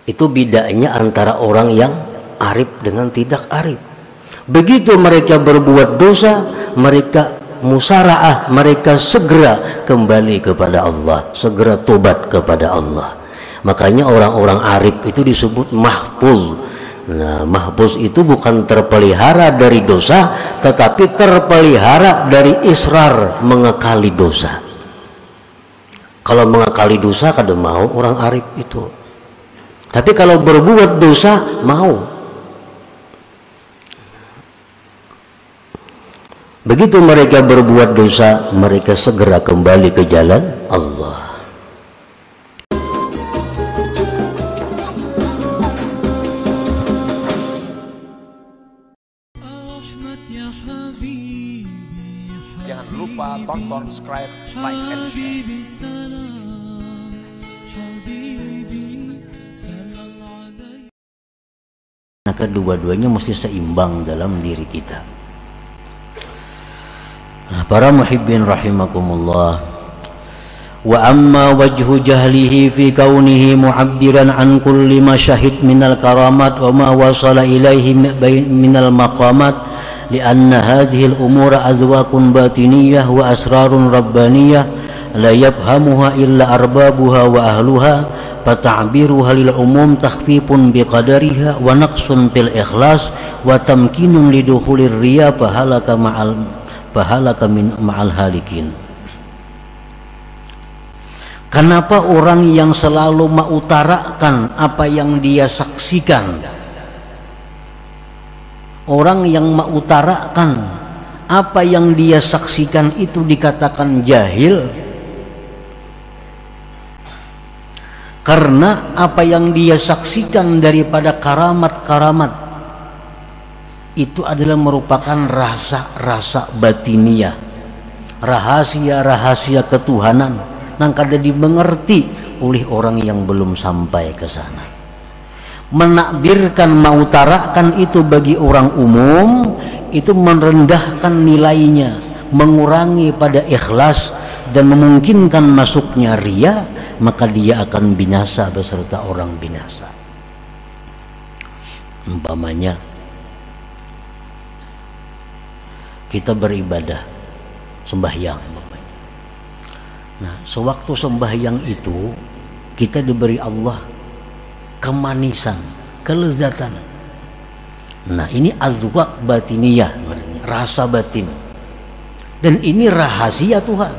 Itu bedanya antara orang yang arif dengan tidak arif. Begitu mereka berbuat dosa, mereka musaraah, mereka segera kembali kepada Allah, segera tobat kepada Allah. Makanya orang-orang arif itu disebut mahfuz, Nah, mahbus itu bukan terpelihara dari dosa, tetapi terpelihara dari israr mengekali dosa. Kalau mengekali dosa kada mau orang arif itu. Tapi kalau berbuat dosa mau. Begitu mereka berbuat dosa, mereka segera kembali ke jalan Allah. Lupa tonton, subscribe, like, and share. Nah kedua-duanya mesti seimbang dalam diri kita. Nah, para muhibbin rahimakumullah. Wa amma wajhu jahlihi fi kaunihi mu'abbiran an kulli ma syahid minal karamat wa ma wasala ilaihi minal maqamat لأن هذه الأمور أذواق باطنية وأسرار ربانية لا يفهمها إلا أربابها وأهلها فتعبيرها للعموم تخفيف بقدرها ونقص في الإخلاص وتمكين لدخول الرياء فهلك مع فهلك من مع الهالكين Kenapa orang yang selalu mengutarakan apa yang dia saksikan orang yang mengutarakan apa yang dia saksikan itu dikatakan jahil. Karena apa yang dia saksikan daripada karamat-karamat itu adalah merupakan rasa-rasa batiniah rahasia-rahasia ketuhanan. Yang kada dimengerti oleh orang yang belum sampai ke sana menakbirkan mengutarakan itu bagi orang umum itu merendahkan nilainya mengurangi pada ikhlas dan memungkinkan masuknya ria maka dia akan binasa beserta orang binasa. Umpamanya kita beribadah sembahyang nah sewaktu sembahyang itu kita diberi Allah kemanisan, kelezatan. Nah, ini azwak batiniyah, rasa batin. Dan ini rahasia Tuhan.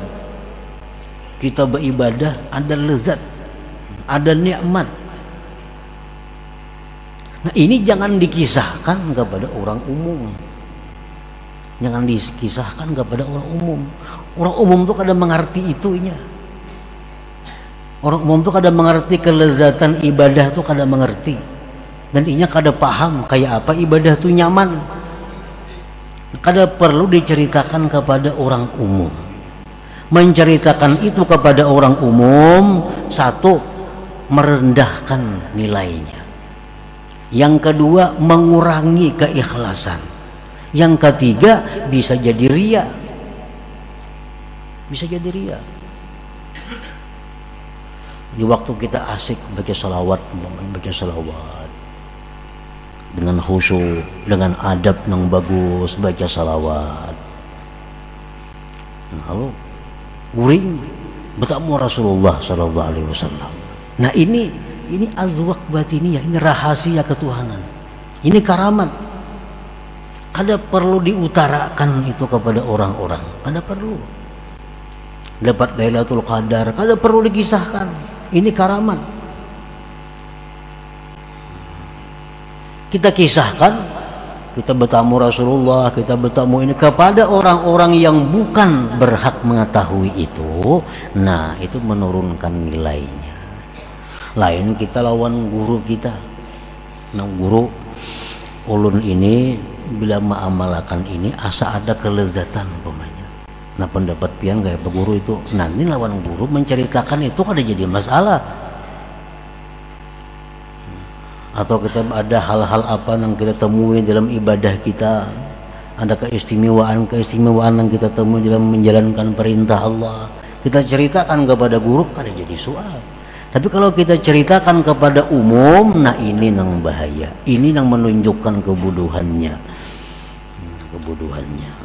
Kita beribadah ada lezat, ada nikmat. Nah, ini jangan dikisahkan kepada orang umum. Jangan dikisahkan kepada orang umum. Orang umum tuh kadang mengerti itunya. Orang umum tuh kadang mengerti kelezatan ibadah tuh kadang mengerti. Dan inya kadang paham kayak apa ibadah tuh nyaman. Kadang perlu diceritakan kepada orang umum. Menceritakan itu kepada orang umum satu merendahkan nilainya. Yang kedua mengurangi keikhlasan. Yang ketiga bisa jadi ria. Bisa jadi ria di waktu kita asik baca salawat baca salawat. Dengan khusyuk dengan adab yang bagus baca salawat. Lalu guring bertemu Rasulullah Shallallahu Alaihi Wasallam. Nah ini ini azwak batiniyah ini rahasia ketuhanan. Ini karamat. Kada perlu diutarakan itu kepada orang-orang. Kada perlu. Dapat Lailatul Qadar kada perlu dikisahkan ini karamat kita kisahkan kita bertamu Rasulullah kita bertamu ini kepada orang-orang yang bukan berhak mengetahui itu. Nah itu menurunkan nilainya. Lain kita lawan guru kita. Nah guru ulun ini bila mengamalkan ini asa ada kelezatan pemanya nah pendapat pian kayak guru itu nanti lawan guru menceritakan itu ada jadi masalah. Atau kita ada hal-hal apa yang kita temui dalam ibadah kita ada keistimewaan keistimewaan yang kita temui dalam menjalankan perintah Allah. Kita ceritakan kepada guru kan jadi soal. Tapi kalau kita ceritakan kepada umum nah ini yang bahaya. Ini yang menunjukkan kebuduhannya kebuduhannya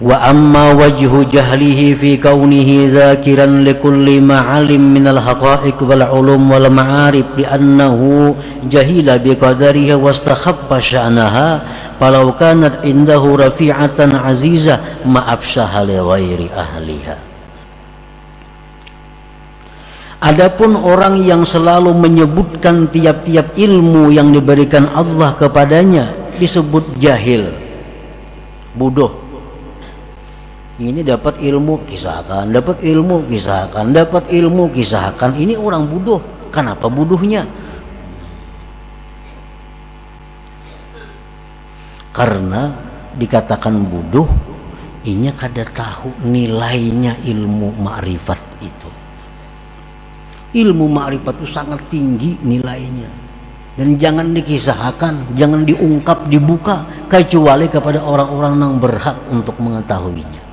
وأما وجه جهله في كونه ذاكرا لكل معالم من الحقائق والعلوم والمعارف لأنه جهل بقدرها واستخف شأنها فلو كانت عنده رفيعة عزيزة ما أفشها لغير أهلها Adapun orang yang selalu menyebutkan tiap-tiap ilmu yang diberikan Allah kepadanya disebut jahil, bodoh ini dapat ilmu kisahkan. Dapat ilmu kisahkan. Dapat ilmu kisahkan. Ini orang bodoh. Kenapa bodohnya? Karena dikatakan bodoh ini kada tahu nilainya ilmu makrifat itu. Ilmu makrifat itu sangat tinggi nilainya. Dan jangan dikisahkan jangan diungkap dibuka kecuali kepada orang-orang yang berhak untuk mengetahuinya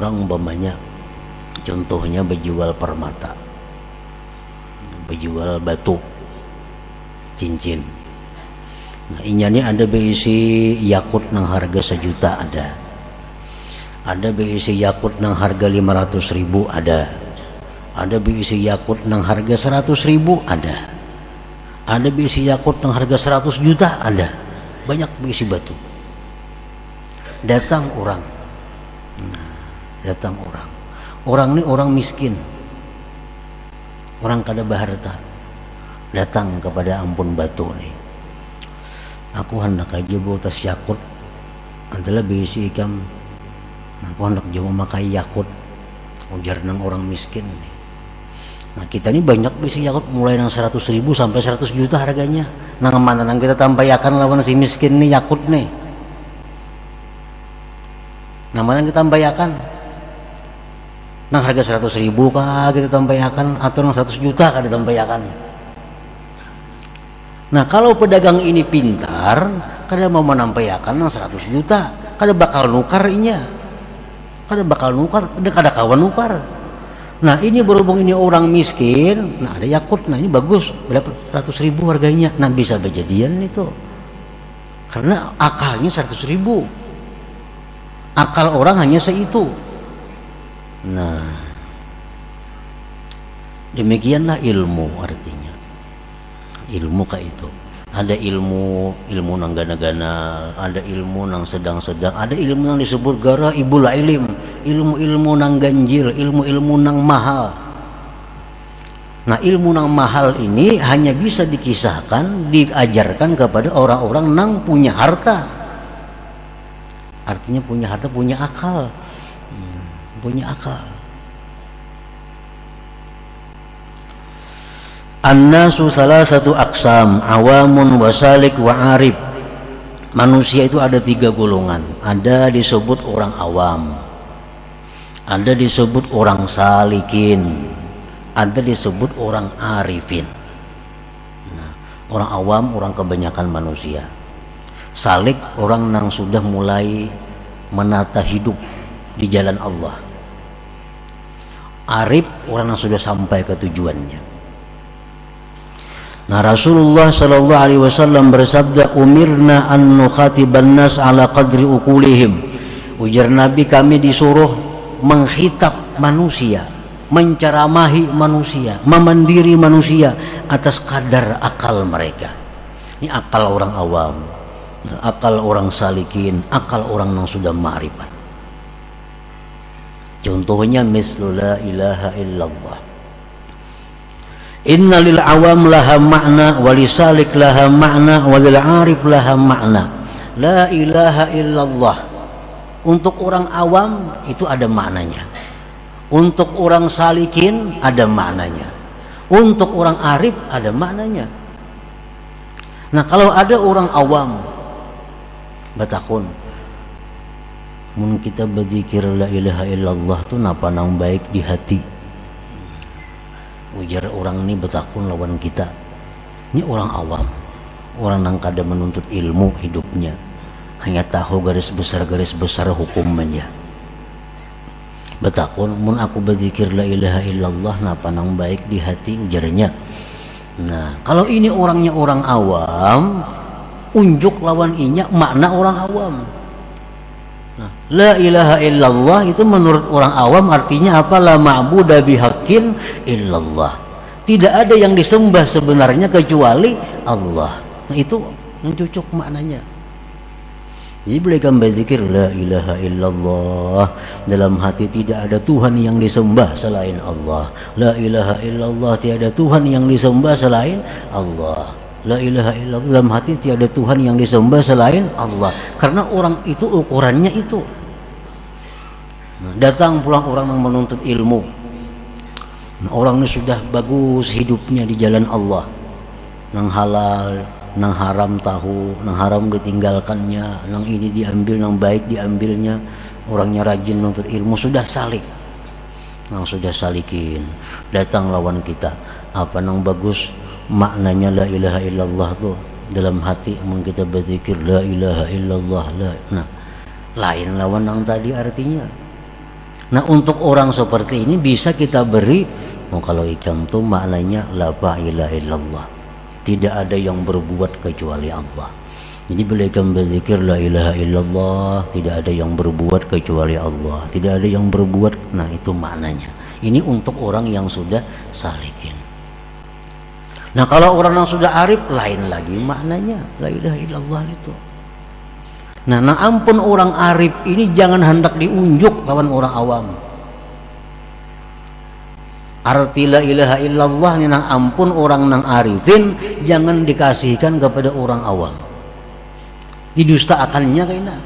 orang umpamanya contohnya berjual permata. Berjual batu. Cincin. Nah ini ada berisi yakut nang harga sejuta ada. Ada berisi yakut nang harga 500 ribu ada. Ada berisi yakut nang harga 100 ribu ada. Ada berisi yakut nang harga 100 juta ada. Banyak berisi batu. Datang orang. Nah, datang orang. Orang ini orang miskin. Orang kada baharta datang kepada ampun batu nih aku hendak aja bawa tas yakut. Adalah berisi ikam. Aku hendak jauh memakai yakut. Ujar nang orang miskin nih nah kita ini banyak berisi yakut. Mulai nang 100 ribu sampai 100 juta harganya. Nang mana nang kita tampayakan lawan si miskin nih yakut nih nah mana kita tampayakan nang harga 100 ribu kah kita tampaikan atau nang 100 juta kah ditampaikan nah kalau pedagang ini pintar kada mau menampaikan nang 100 juta kada bakal nukar inya. Kada bakal nukar kada kawan nukar. Nah ini berhubung ini orang miskin nah ada yakut nah ini bagus. Berapa? 100 ribu harganya. Nah bisa berjadian itu. Karena akalnya 100 ribu. Akal orang hanya seitu Nah, demikianlah ilmu artinya. Ilmu kayak itu. Ada ilmu ilmu nang gana-gana, ada ilmu nang sedang-sedang, ada ilmu yang disebut gara ibul ilim, ilmu-ilmu nang ganjil, ilmu-ilmu nang mahal. Nah ilmu nang mahal ini hanya bisa dikisahkan, diajarkan kepada orang-orang nang punya harta. Artinya punya harta, punya akal punya akal. An-nasu salah satu aksam awamun wasalik wa arif manusia itu ada tiga golongan. Ada disebut orang awam. Ada disebut orang salikin. Ada disebut orang arifin. Nah, orang awam orang kebanyakan manusia. Salik orang yang sudah mulai menata hidup di jalan Allah arif orang yang sudah sampai ke tujuannya. Nah Rasulullah Shallallahu Alaihi Wasallam bersabda umirna an nukhatiban nas ala qadri ukulihim ujar Nabi kami disuruh menghitab manusia menceramahi manusia memandiri manusia atas kadar akal mereka. Ini akal orang awam akal orang salikin akal orang yang sudah ma'rifat contohnya mislu la ilaha illallah. Inna lil awam laha makna walisalik laha makna walil arif laha makna La ilaha illallah. Untuk orang awam itu ada maknanya. Untuk orang salikin ada maknanya. Untuk orang arif ada maknanya. Nah kalau ada orang awam Batakun Mun kita berzikir la ilaha illallah tu napa nang baik di hati. Ujar orang ini betakun lawan kita. Ini orang awam. Orang yang kada menuntut ilmu hidupnya. Hanya tahu garis besar garis besar hukumnya betakun mun aku berzikir la ilaha illallah napa nang baik di hati ujarnya. Nah kalau ini orangnya orang awam unjuk lawan inya makna orang awam La ilaha illallah itu menurut orang awam artinya apa? La ma'budu bihaqqin illallah. Tidak ada yang disembah sebenarnya kecuali Allah. Nah, itu cocok maknanya. Jadi boleh kamu berzikir la ilaha illallah dalam hati tidak ada Tuhan yang disembah selain Allah. La ilaha illallah tiada Tuhan yang disembah selain Allah. La ilaha illallah dalam hati tiada Tuhan yang disembah selain Allah. Karena orang itu ukurannya itu. Datang pulang orang yang menuntut ilmu. Nah, orang ini sudah bagus hidupnya di jalan Allah. Nang halal, nang haram tahu, nang haram ditinggalkannya, nang ini diambil, nang baik diambilnya. Orangnya rajin menuntut ilmu sudah salik. Nang sudah salikin. Datang lawan kita. Apa nang bagus maknanya la ilaha illallah tuh dalam hati emang kita berzikir la ilaha illallah la nah. Lain lawan yang tadi artinya. Nah untuk orang seperti ini bisa kita beri oh, kalau ikan tuh maknanya la ilaha illallah. Tidak ada yang berbuat kecuali Allah. Jadi bila ikan berzikir la ilaha illallah tidak ada yang berbuat kecuali Allah. Tidak ada yang berbuat nah itu maknanya. Ini untuk orang yang sudah salikin Nah kalau orang yang sudah arif lain lagi maknanya la ilaha illallah itu. Nah, nah ampun orang arif ini jangan hendak diunjuk lawan orang awam. Arti la ilaha illallah ini nang ampun orang nang arifin jangan dikasihkan kepada orang awam. Didustakannya kayaknya.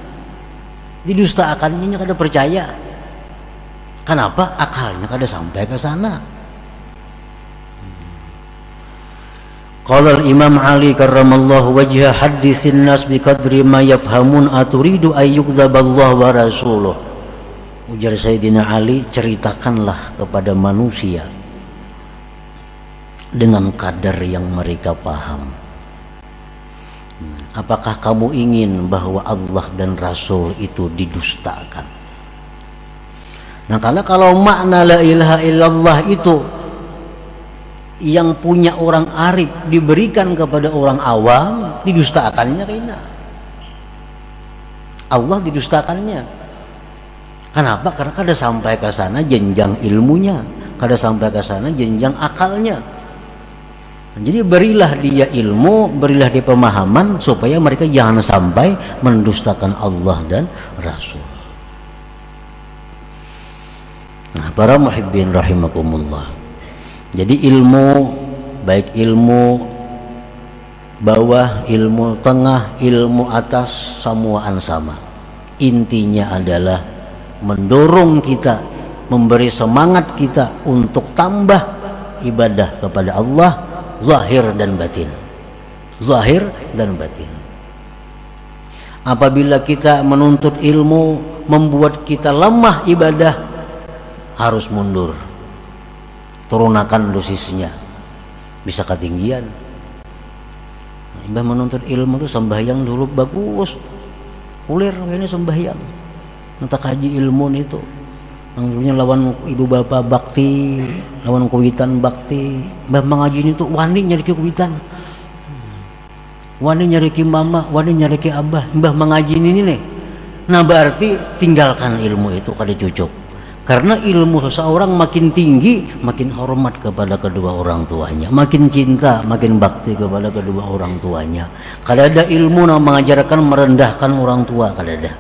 Didustakannya kada percaya. Kenapa? Akalnya kada sampai ke sana. Qala al-Imam Ali karramallahu wajha hadithin nas biqadri ma yafhamun aturidu yukdzaballah wa rasuluh. Ujar Sayyidina Ali, ceritakanlah kepada manusia dengan kadar yang mereka paham. Apakah kamu ingin bahwa Allah dan Rasul itu didustakan? Nah, karena kalau makna la ilaha illallah itu yang punya orang arif diberikan kepada orang awam didustakannya Rina. Allah didustakannya. Kenapa? Karena kada sampai ke sana jenjang ilmunya. Kada sampai ke sana jenjang akalnya. Jadi berilah dia ilmu berilah dia pemahaman supaya mereka jangan sampai mendustakan Allah dan Rasul. Nah para muhibbin rahimakumullah jadi ilmu baik ilmu bawah, ilmu tengah, ilmu atas semuaan sama. Intinya adalah mendorong kita, memberi semangat kita untuk tambah ibadah kepada Allah zahir dan batin. Zahir dan batin. Apabila kita menuntut ilmu membuat kita lemah ibadah harus mundur turunakan dosisnya bisa ketinggian Mbah menuntut ilmu tuh sembahyang dulu bagus ulir ini sembahyang Nanti kaji ilmu itu Maksudnya lawan ibu bapak bakti, lawan kuitan bakti. Mbah mengaji itu wani nyari kuitan. Wani nyari mama, wani nyari ki abah. Mbah mengaji ini nih. Nah berarti tinggalkan ilmu itu kada cucuk. Karena ilmu seseorang makin tinggi, makin hormat kepada kedua orang tuanya, makin cinta, makin bakti kepada kedua orang tuanya. Kada ada ilmu yang mengajarkan merendahkan orang tua, kada ada.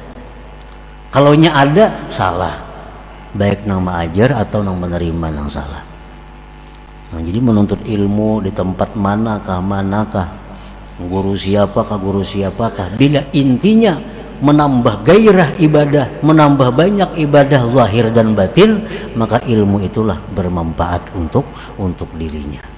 Kalau ada, salah. Baik nang mengajar atau nang menerima nang salah. Nah, jadi menuntut ilmu di tempat manakah manakah? Guru siapakah guru siapakah? Bila intinya menambah gairah ibadah menambah banyak ibadah zahir dan batin maka ilmu itulah bermanfaat untuk untuk dirinya